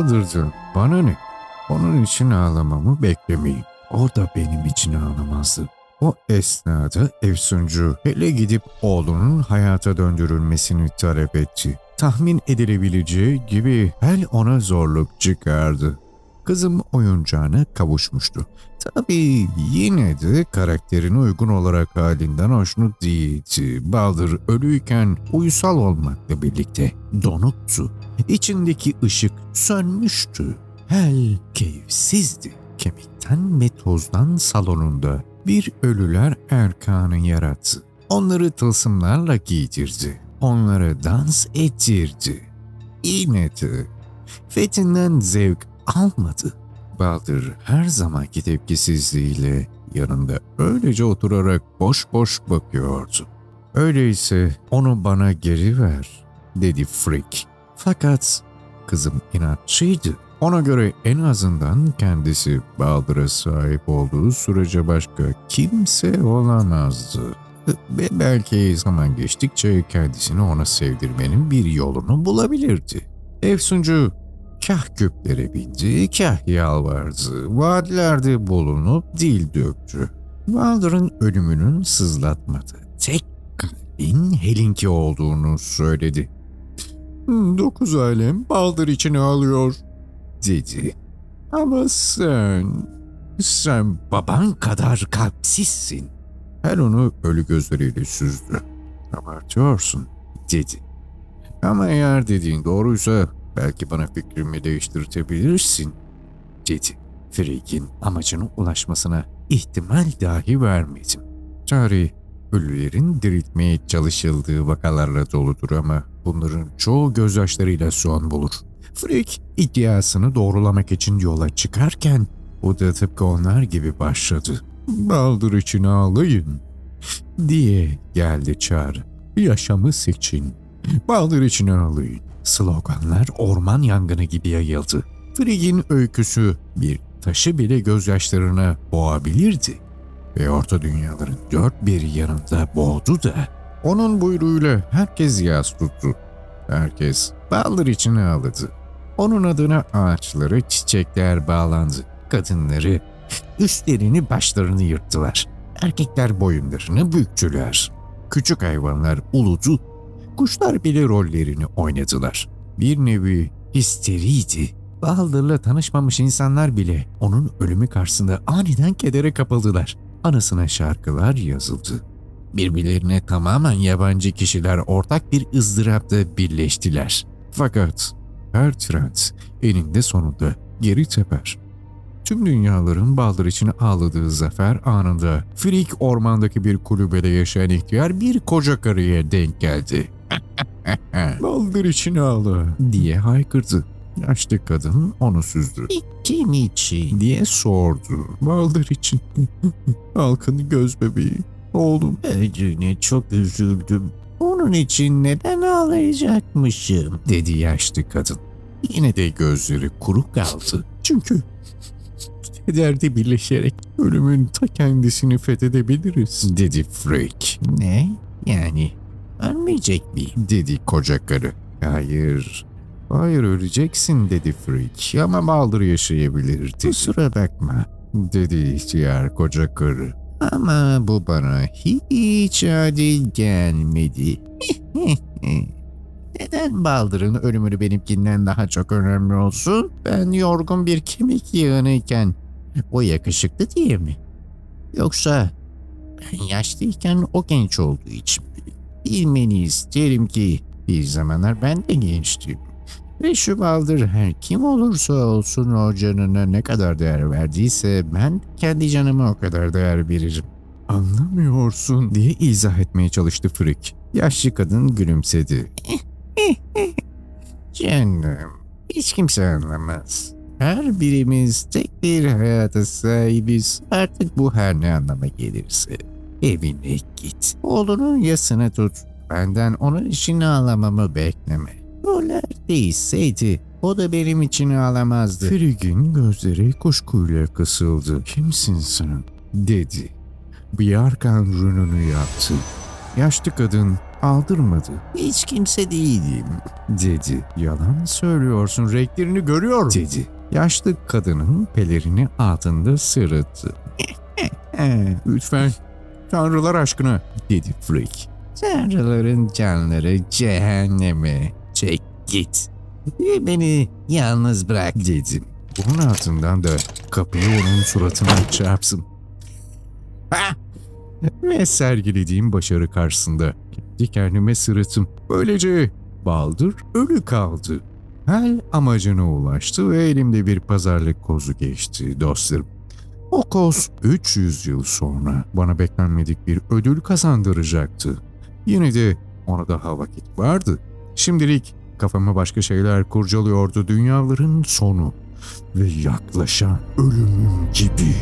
Baldır'cığım bana ne? Onun için ağlamamı beklemeyin. O da benim için ağlamazdı. O esnada Efsuncu hele gidip oğlunun hayata döndürülmesini talep etti. Tahmin edilebileceği gibi Hel ona zorluk çıkardı. Kızım oyuncağına kavuşmuştu. Tabii yine de karakterine uygun olarak halinden hoşnut değildi. Baldır ölüyken uysal olmakla birlikte donuktu. İçindeki ışık sönmüştü. Hel keyifsizdi. Kemikten ve tozdan salonunda bir ölüler erkanı yarattı. Onları tılsımlarla giydirdi. Onlara dans ettirdi. Yine de fethinden zevk almadı. Baldır her zamanki tepkisizliğiyle yanında öylece oturarak boş boş bakıyordu. Öyleyse onu bana geri ver, dedi Frick. Fakat kızım inatçıydı. Ona göre en azından kendisi Baldır'a sahip olduğu sürece başka kimse olamazdı. Ve belki zaman geçtikçe kendisini ona sevdirmenin bir yolunu bulabilirdi. Efsuncu kah göklere bindi, kah yalvardı, vadilerde bulunup dil döktü. Baldır'ın ölümünün sızlatmadı. Tek kalbin Helinki olduğunu söyledi. Dokuz alem Baldır için ağlıyor, dedi. Ama sen, sen baban kadar kalpsizsin. Her onu ölü gözleriyle süzdü. Abartıyorsun, dedi. Ama eğer dediğin doğruysa belki bana fikrimi değiştirtebilirsin, dedi. Frig'in amacına ulaşmasına ihtimal dahi vermedim. Tarih, ölülerin diriltmeye çalışıldığı vakalarla doludur ama bunların çoğu gözyaşlarıyla son bulur. Frick iddiasını doğrulamak için yola çıkarken o da tıpkı onlar gibi başladı. Baldır için ağlayın diye geldi çağrı. Yaşamız için. Baldır için ağlayın. Sloganlar orman yangını gibi yayıldı. Frigg'in öyküsü bir taşı bile gözyaşlarına boğabilirdi. Ve orta dünyaların dört bir yanında boğdu da. Onun buyruğuyla herkes yaz tuttu. Herkes Baldır için ağladı. Onun adına ağaçları, çiçekler bağlandı. Kadınları üstlerini başlarını yırttılar. Erkekler boyunlarını büktüler. Küçük hayvanlar uludu. Kuşlar bile rollerini oynadılar. Bir nevi histeriydi. Baldır'la tanışmamış insanlar bile onun ölümü karşısında aniden kedere kapıldılar. Anısına şarkılar yazıldı. Birbirlerine tamamen yabancı kişiler ortak bir ızdırapta birleştiler. Fakat her trend eninde sonunda geri teper. Tüm dünyaların Baldır için ağladığı zafer anında Frik ormandaki bir kulübede yaşayan ihtiyar bir koca karıya denk geldi. Baldır için ağla diye haykırdı. Yaşlı kadın onu süzdü. Kim için diye sordu. Baldır için. Halkın göz bebeği. Oğlum. Öldüğüne çok üzüldüm. Onun için neden ağlayacakmışım dedi yaşlı kadın. Yine de gözleri kuru kaldı. Çünkü kederde birleşerek ölümün ta kendisini fethedebiliriz dedi Frick. Ne? Yani ölmeyecek miyim dedi koca karı. Hayır. Hayır öleceksin dedi Frick ama Baldır yaşayabilir. Kusura bakma dedi ihtiyar koca karı. Ama bu bana hiç adil gelmedi. Neden Baldır'ın ölümünü benimkinden daha çok önemli olsun? Ben yorgun bir kemik yığınıyken o yakışıklı diye mi? Yoksa ben yaşlıyken o genç olduğu için? Bilmeni isterim ki bir zamanlar ben de gençtim. Ve şu baldır her kim olursa olsun o canına ne kadar değer verdiyse ben kendi canıma o kadar değer veririm. Anlamıyorsun diye izah etmeye çalıştı Frick. Yaşlı kadın gülümsedi. Canım hiç kimse anlamaz. Her birimiz tek bir hayata sahibiz. Artık bu her ne anlama gelirse. Evine git. Oğlunun yasını tut. Benden onun için ağlamamı bekleme. Roller değişseydi o da benim için ağlamazdı. Frig'in gözleri kuşkuyla kısıldı. Kimsin sen? dedi. Bir arkan rununu yaptı. Yaşlı kadın aldırmadı. Hiç kimse değilim dedi. Yalan söylüyorsun renklerini görüyorum dedi. Yaşlı kadının pelerini altında sırıttı. Lütfen tanrılar aşkına dedi Frick. Tanrıların canları cehenneme. Çek git. Beni yalnız bırak dedim. Bunun altından da kapıyı onun suratına çarpsın. Ha! Ve sergilediğim başarı karşısında kendi kendime sırıttım. Böylece Baldır ölü kaldı. Hal amacına ulaştı ve elimde bir pazarlık kozu geçti dostlarım. O koz 300 yıl sonra bana beklenmedik bir ödül kazandıracaktı. Yine de ona daha vakit vardı. Şimdilik kafama başka şeyler kurcalıyordu dünyaların sonu ve yaklaşan ölümüm gibi.